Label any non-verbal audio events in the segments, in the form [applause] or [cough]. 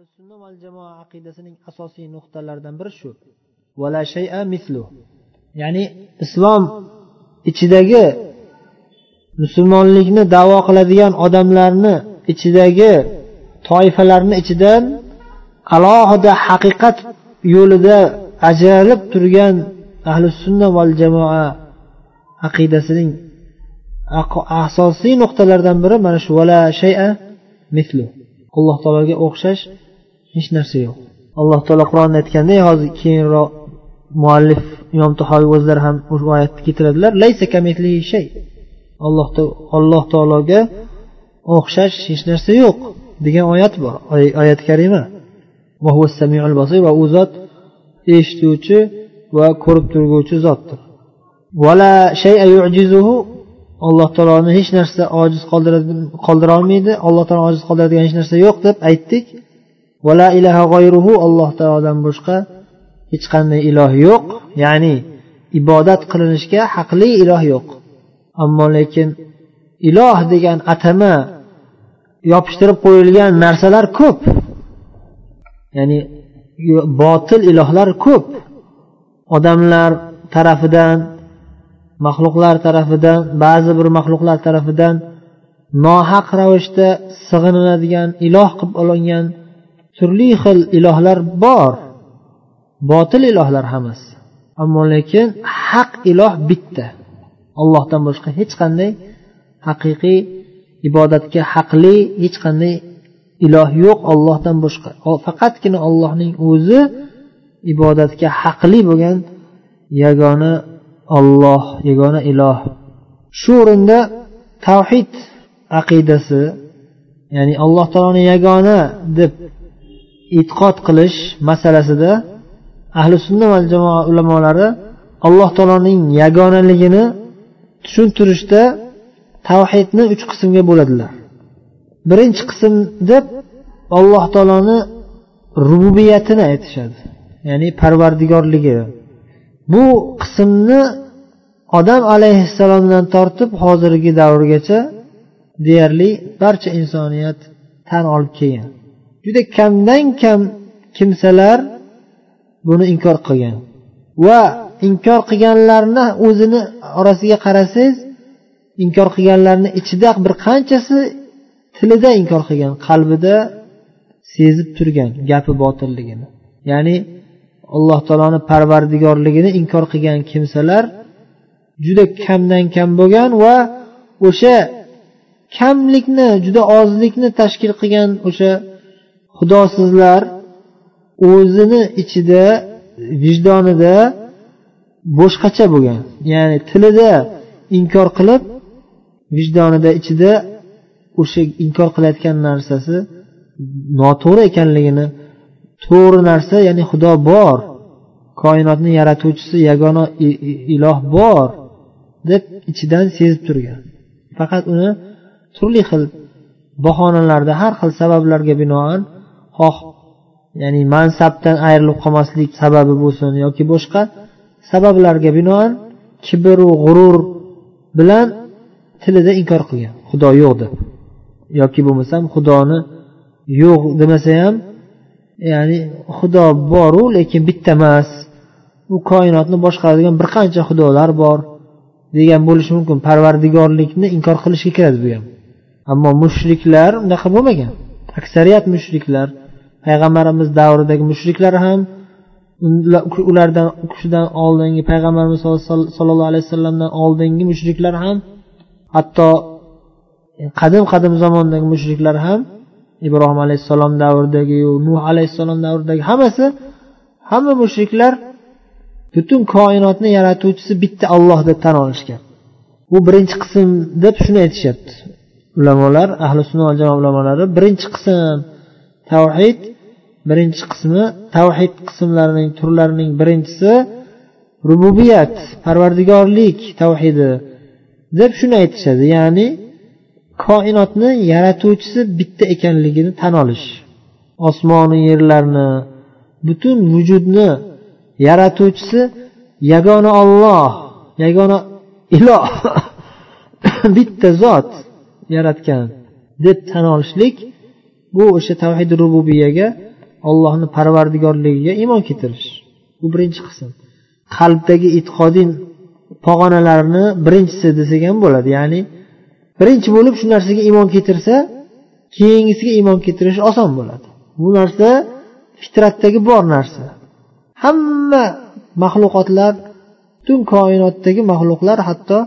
ahli sunna val jamoa aqidasining asosiy nuqtalaridan biri shu. Vala shay'a mislu ya'ni islom ichidagi musulmonlikni davo qiladigan odamlarni ichidagi toifalarni ichidan alohida haqiqat yo'lida ajralib turgan ahli sunna val jamoa aqidasining asosiy nuqtalaridan biri mana shu vala shay'a mislu alloh taologa o'xshash hech narsa yo'q. Alloh taolo qur'onda aytganda hozir keyinroq muallif imom tahoviy o'zlari ham ushbu oyatni keltiradilar. Laysa shay. Alloh alloh taologa o'xshash hech narsa yo'q degan oyat bor oyat karima. Va u zot eshituvchi va ko'rib turguvchi zotdir. Alloh taoloni hech narsa ojiz qoldira olmaydi. Alloh taolo ojiz qoldiradigan hech narsa yo'q deb aytdik. Vala ilaha g'oyruhu alloh taolodan boshqa hech qanday iloh yo'q. Ya'ni ibodat qilinishga haqli iloh yo'q. Ammo lekin iloh degan atama yopishtirib qo'yilgan narsalar ko'p. Ya'ni botil ilohlar ko'p. Odamlar tarafidan maxluqlar tarafidan ba'zi bir maxluqlar tarafidan nohaq ravishda sig'iniladigan iloh qilib olingan turli xil ilohlar bor. Botil ilohlar hammasi ammo lekin haq iloh bitta. Allohdan boshqa hech qanday haqiqiy ibodatga haqli hech qanday iloh yo'q ollohdan boshqa. Faqatgina ollohning o'zi ibodatga haqli bo'lgan yagona olloh yagona iloh. Shu o'rinda tavhid aqidasi ya'ni alloh taoloni yagona deb e'tiqod qilish masalasida ahli sunna va jamoa ulamolari alloh taoloning yagonaligini tushuntirishda tavhidni uch qismga bo'ladilar. Birinchi qism deb alloh taoloni rububiyatini aytishadi ya'ni parvardigorligi. Bu qismni odam alayhissalomdan tortib hozirgi davrgacha deyarli barcha insoniyat tan olib kelgan. Juda kamdan kam kimsalar buni inkor qilgan. Va inkor qilganlarni o'zini orasiga qarasangiz inkor qilganlarni ichida bir qanchasi tilida inkor qilgan qalbida sezib turgan gapi botilligini. Ya'ni alloh taoloni parvardigorligini inkor qilgan kimsalar juda kamdan kam bo'lgan va o'sha kamlikni juda ozlikni tashkil qilgan o'sha xudosizlar o'zini ichida vijdonida boshqacha bo'lgan. Ya'ni tilida inkor qilib vijdonida ichida o'sha inkor qilayotgan narsasi noto'g'ri ekanligini to'g'ri narsa ya'ni xudo bor koinotni yaratuvchisi yagona iloh bor deb ichidan sezib turgan. Faqat uni turli xil bahonalarda har xil sabablarga binoan xoh ya'ni mansabdan ayrilib qolmaslik sababi bo'lsin yoki boshqa sabablarga binoan kibru g'urur bilan tilida inkor qilgan. Xudo yo'q deb. Yoki bo'lmasam xudoni yo'q demasa ham ya'ni xudo boru lekin bitta emas. U koinotni boshqaradigan bir qancha xudolar bor degan bo'lishi mumkin. Parvardigorlikni inkor qilishga kiradi bu ham. Ammo mushriklar unaqa bo'lmagan. Aksariyat mushriklar payg'ambarimiz davridagi mushriklar ham ulardan kishidan oldingi payg'ambarimiz sollallohu alayhi vasallamdan oldingi mushriklar ham hatto e, qadim qadim zamondagi mushriklar ham ibrohim alayhissalom davridagiyu nuh alayhissalom davridagi hammasi hamma mushriklar butun koinotni yaratuvchisi bitta olloh deb tan olishgan. Bu birinchi qism deb shuni aytishyapti. Ulamolar ahli sunna va jamoa ulamolari birinchi qism tavhid birinchi qismi tavhid qismlarining turlarining birinchisi rububiyat parvardigorlik tavhidi deb shuni aytishadi. Ya'ni koinotni yaratuvchisi bitta ekanligini tan olish osmonu yerlarni butun vujudni yaratuvchisi yagona olloh yagona iloh [coughs] bitta zot yaratgan deb tan olishlik bu o'sha tavhid rububiyaga ollohni parvardigorligiga iymon keltirish. Bu birinchi qism. Qalbdagi e'tiqodiy pog'onalarni birinchisi desak ham bo'ladi. Ya'ni birinchi bo'lib shu narsaga iymon keltirsa keyingisiga iymon keltirish oson bo'ladi. Bu narsa fitratdagi bor narsa. Hamma maxluqotlar butun koinotdagi maxluqlar hatto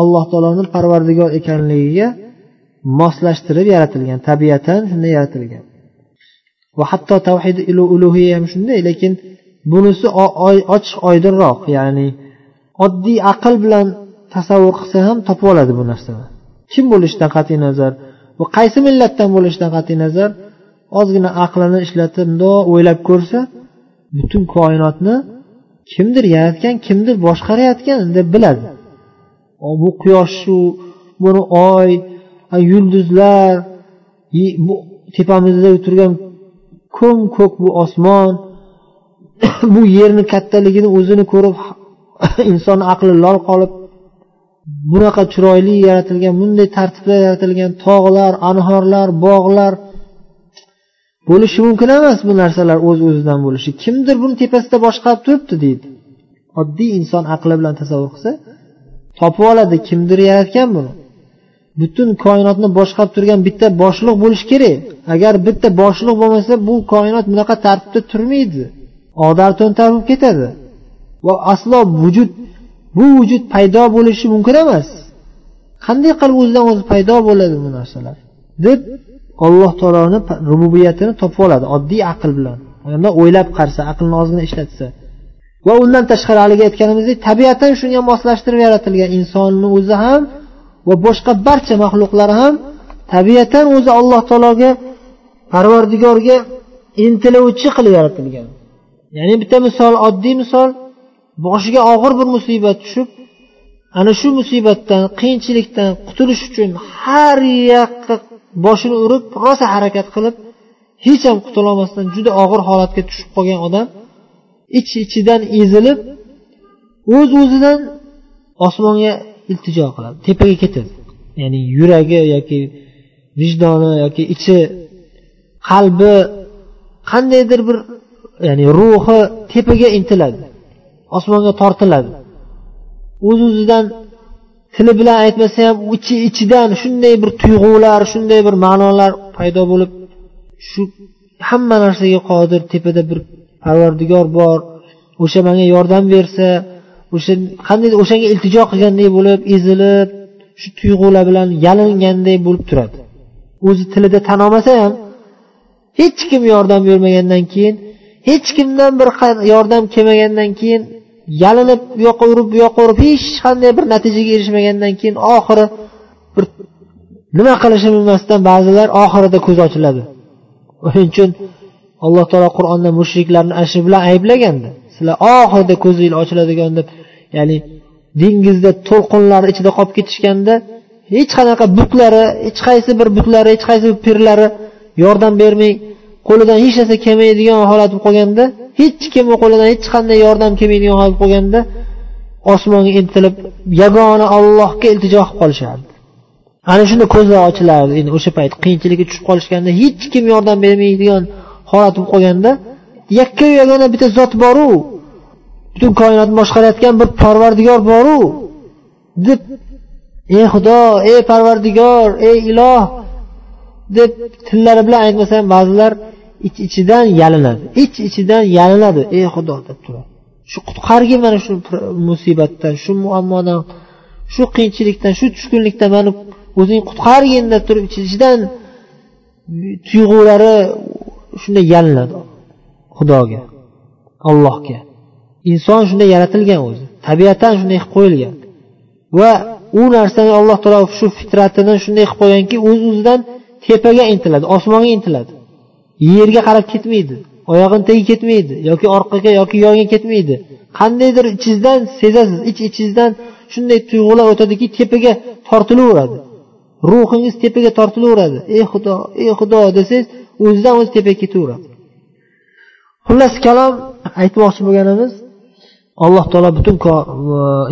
alloh taoloni parvardigor ekanligiga moslashtirib yaratilgan tabiatan shunday yaratilgan. Va hatto tavhid ulug'iya ham shunday lekin bunisi ochiq oydinroq ya'ni oddiy aql bilan tasavvur qilsa ham topib oladi bu narsani. Kim bo'lishidan qat'iy nazar va qaysi millatdan bo'lishidan qat'iy nazar ozgina aqlini ishlatib mundoq o'ylab ko'rsa butun koinotni kimdir yaratgan kimdir boshqarayotgan deb biladi. Bu quyoshshu buni oy yulduzlar bu tepamizda turgan ko'm ko'k bu osmon [coughs] bu yerni kattaligini o'zini ko'rib [coughs] inson aqli lol qolib bunaqa chiroyli yaratilgan bunday tartibda yaratilgan tog'lar anhorlar bog'lar bo'lishi mumkin emas bu narsalar o'z uz o'zidan bo'lishi. Kimdir buni tepasida boshqarib turibdi deydi. Oddiy inson aqli bilan tasavvur qilsa topib oladi kimdir yaratgan buni. Butun koinotni boshqarib turgan bitta boshliq bo'lishi kerak. Agar bitta boshliq bo'lmasa bu koinot bunaqa tartibda turmaydi. Odar to'ntar bo'lib ketadi. Va aslo vujud bu vujud paydo bo'lishi mumkin emas. Qanday qilib o'zidan o'zi paydo bo'ladi bu narsalar? deb alloh taoloni rububiyatini topib oladi oddiy aql bilan. O'ylab qarasa aqlni ozgina ishlatsa. Va undan tashqari haligi aytganimizdek tabiatan shunga moslashtirib yaratilgan insonni o'zi ham va boshqa barcha maxluqlar ham tabiatan o'zi alloh taologa parvardigorga intiluvchi qilib yaratilgan. Ya'ni bitta misol oddiy misol boshiga og'ir bir musibat tushib ana shu musibatdan qiyinchilikdan qutulish uchun har yoqqa boshini urib rosa harakat qilib hech ham qutulolmasdan juda og'ir holatga tushib qolgan odam ich ichidan ezilib o'z uz o'zidan osmonga iltijo qiladi. Tepaga ketadi. Ya'ni yuragi yoki vijdoni yoki ichi qalbi qandaydir bir ya'ni ruhi tepaga intiladi. Osmonga tortiladi. O'z uz o'zidan tili bilan aytmasa ham ichi ichidan shunday bir tuyg'ular shunday bir ma'nolar paydo bo'lib shu hamma narsaga qodir tepada bir parvardigor bor o'sha menga yordam bersa o'sha qandaydir o'shanga iltijo qilgandek bo'lib ezilib shu tuyg'ular bilan yalinganday bo'lib turadi. O'zi tilida tan olmasa ham hech kim yordam bermagandan keyin hech kimdan bir yordam kelmagandan keyin yalinib bu yoqqa urib bu yoqqa urib hech qanday bir natijaga erishmagandan keyin oxiri bir nima qilishni bilmasdan ba'zilar oxirida ko'zi ochiladi. O'shaning uchun alloh taolo qur'onda mushriklarni ana shu bilan ayblagandi. Sizlar oxirida ko'zinglar ochiladigan deb ya'ni dengizda to'lqinlar ichida qolib ketishganda hech qanaqa butlari hech qaysi bir butlari hech qaysi bir pirlari yordam bermay qo'lidan hech narsa kelmaydigan holat bo'lib qolganda hech kim qo'lidan hech qanday yordam kelmaydigan holat bo'lib qolganda osmonga intilib yagona ollohga iltijo qilib qolishardi. Ana shunda ko'zlari ochilardi endi o'sha payt qiyinchilikka tushib qolishganda hech kim yordam bermaydigan holat bo'lib qolganda yakkayu yagona bitta zot boru. Butun koinotni boshqarayotgan bir parvardigor boru deb ey xudo ey parvardigor ey iloh deb tillari bilan aytmasa ham ba'zilar ich ichidan yalinadi ich ichidan yalinadi ey xudo deb turadi. Shu qutqargin mana shu musibatdan shu muammodan shu qiyinchilikdan shu tushkunlikdan mani o'zing qutqargin deb turib ich ichidan tuyg'ulari shunday yalinadi xudoga allohga. Inson shunday yaratilgan o'zi. Tabiatan shunday qilib qo'yilgan. Va u narsani alloh taolo shu fitratini shunday qilib qo'yganki o'z o'zidan tepaga intiladi osmonga intiladi. Yerga qarab ketmaydi oyog'ini tagiga ketmaydi yoki orqaga yoki yonga ketmaydi. Qandaydir ichingizdan sezasiz ich ichingizdan shunday tuyg'ular o'tadiki tepaga tortilaveradi. Ruhingiz tepaga tortilaveradi. Ey xudo ey xudo desangiz o'zidan o'zi tepaga ketaveradi. Xullas kalom aytmoqchi bo'lganimiz alloh taolo butun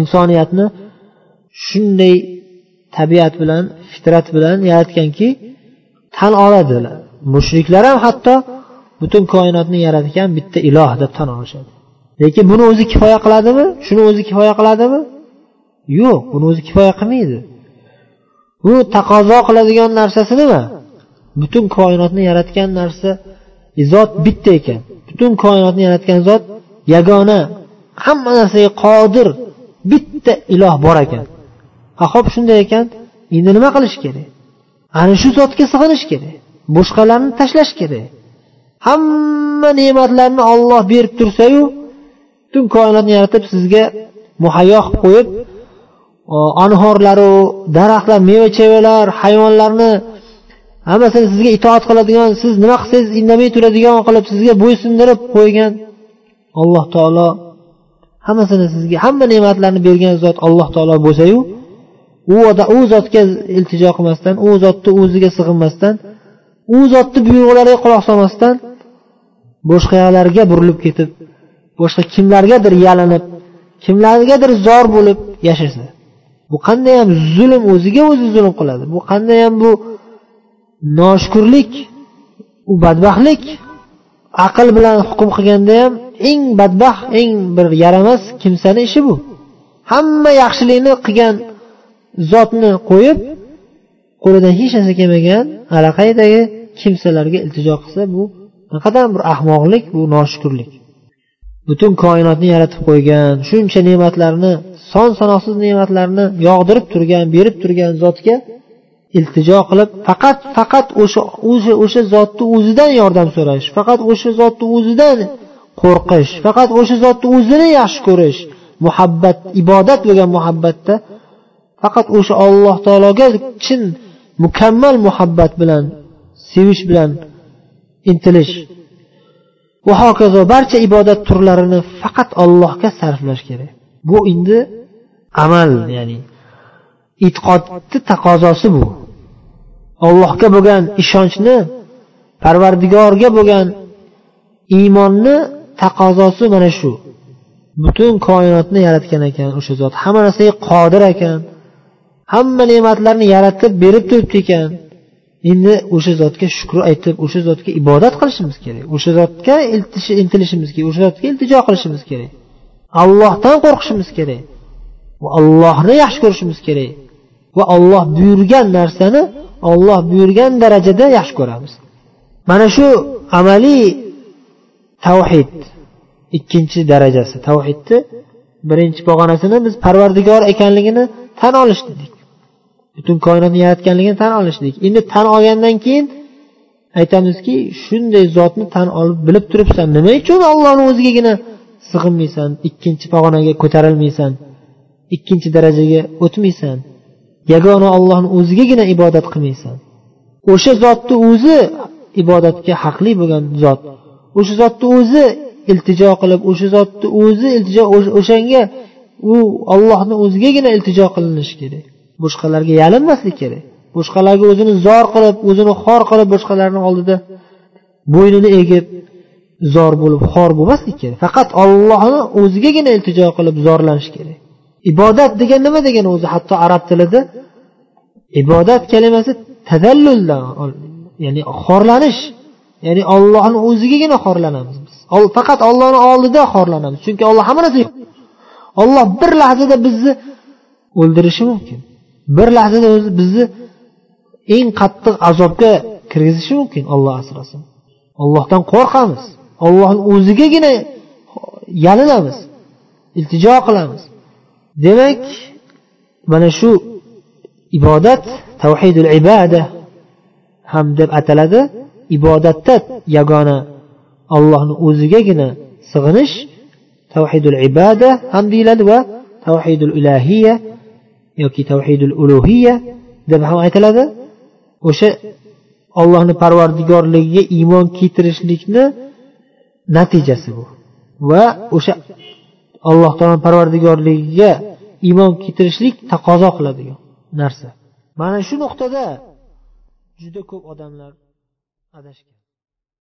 insoniyatni shunday tabiat bilan fitrat bilan yaratganki tan oladilar. Mushriklar ham hatto butun koinotni yaratgan bitta iloh deb tan olishadi. Lekin buni o'zi kifoya qiladimi? Shuni o'zi kifoya qiladimi? Yo'q buni o'zi kifoya qilmaydi. Bu taqozo qiladigan narsasi nima? Butun koinotni yaratgan narsa zot bitta ekan. Butun koinotni yaratgan zot yagona hamma narsaga qodir bitta iloh bor ekan. Ha ho'p shunday ekan. Endi nima qilish kerak? Ana shu zotga sig'inish kerak. Boshqalarni tashlash kerak. Hamma ne'matlarni olloh berib tursayu butun koinotni yaratib sizga muhayyo qilib qo'yib anhorlaru daraxtlar meva chevalar hayvonlarni hammasini sizga itoat qiladigan siz nima qilsangiz indamay turadigan qilib sizga bo'ysundirib qo'ygan alloh taolo hammasini sizga hamma ne'matlarni bergan zot alloh taolo bo'lsayu u u zotga iltijo qilmasdan u zotni o'ziga sig'inmasdan u zotni buyruqlariga quloq solmasdan boshqalarga burilib ketib boshqa kimlargadir yalinib kimlargadir zor bo'lib yashasa bu qandayyam zulm o'ziga o'zi zulm qiladi bu qandayyam bu noshukurlik u badbaxtlik aql bilan hukm qilganda ham eng badbaxt eng bir yaramas kimsani ishi bu. Hamma yaxshilikni qilgan zotni qo'yib qo'lidan hech narsa kelmagan allaqaydagi kimsalarga iltijo qilsa bu naqadar bir ahmoqlik bu noshukurlik. Butun koinotni yaratib qo'ygan shuncha ne'matlarni son sanoqsiz ne'matlarni yog'dirib turgan berib turgan zotga iltijo qilib faqat faqat o'sha o'sha o'sha zotni o'zidan yordam so'rash faqat o'sha zotni o'zidan qo'rqish. Faqat o'sha zotni o'zini yaxshi ko'rish muhabbat ibodat bo'lgan muhabbatda faqat o'sha alloh taologa chin mukammal muhabbat bilan sevish bilan intilish. Va hokazo barcha ibodat turlarini faqat allohga sarflash kerak. Bu endi amal ya'ni e'tiqodni taqozosi bu. Allohga bo'lgan ishonchni parvardigorga bo'lgan iymonni taqozosi mana shu. Butun koinotni yaratgan ekan o'sha zot. Hamma narsaga qodir ekan. Hamma ne'matlarni yaratib berib turibdi ekan. Endi o'sha zotga shukur aytib o'sha zotga ibodat qilishimiz kerak. O'sha zotga intilishimiz kerak. O'sha zotga iltijo qilishimiz kerak. Allohdan qo'rqishimiz kerak. Va allohni yaxshi ko'rishimiz kerak. Va olloh buyurgan narsani olloh buyurgan darajada yaxshi ko'ramiz. Mana shu amaliy tavhid. Ikkinchi darajasi tavhidni birinchi pog'onasini biz parvardigor ekanligini tan olish dedik butun koinotni yaratganligini tan olishlik endi tan olgandan keyin aytamizki shunday zotni tan olib bilib turibsan nima uchun ollohni o'zigagina sig'inmaysan ikkinchi pog'onaga ko'tarilmaysan ikkinchi darajaga o'tmaysan yagona ollohni o'zigagina ibodat qilmaysan. O'sha zotni o'zi ibodatga haqli bo'lgan zot o'sha zotni o'zi iltijo qilib o'sha zotni o'zi iltijo o'shanga u ollohni o'zigagina iltijo qilinishi kerak. Boshqalarga yalinmaslik kerak. Boshqalarga o'zini zor qilib o'zini xor qilib boshqalarni oldida bo'ynini egib zor bo'lib xor bo'lmaslik kerak. Faqat ollohni o'zigagina iltijo qilib zorlanish kerak. Ibodat degan nima degani o'zi? Hatto arab tilida ibodat kalimasi tadalluldan ya'ni xorlanish ya'ni ollohni o'zigagina xorlanamiz biz. Faqat ollohni oldida xorlanamiz. Chunki olloh hamma narsa olloh bir lahzada bizni o'ldirishi mumkin. Bir lahzada o'zi bizni eng qattiq azobga kirgizishi mumkin olloh asrasin. Ollohdan qo'rqamiz. Ollohni o'zigagina yalinamiz. Iltijo qilamiz. Demak mana shu ibodat tavhidul ibada ham deb ataladi. Ibodatda yagona allohni o'zigagina sig'inish tavhidul ibada ham deyiladi va tavhidul ilahiya yoki tavhidul ulug'iya deb ham aytiladi. O'sha ollohni parvardigorligiga iymon keltirishlikni natijasi bu. Va o'sha alloh taolo parvardigorligiga iymon keltirishlik taqozo qiladigan narsa. Mana shu nuqtada juda ko'p odamlar adashgan.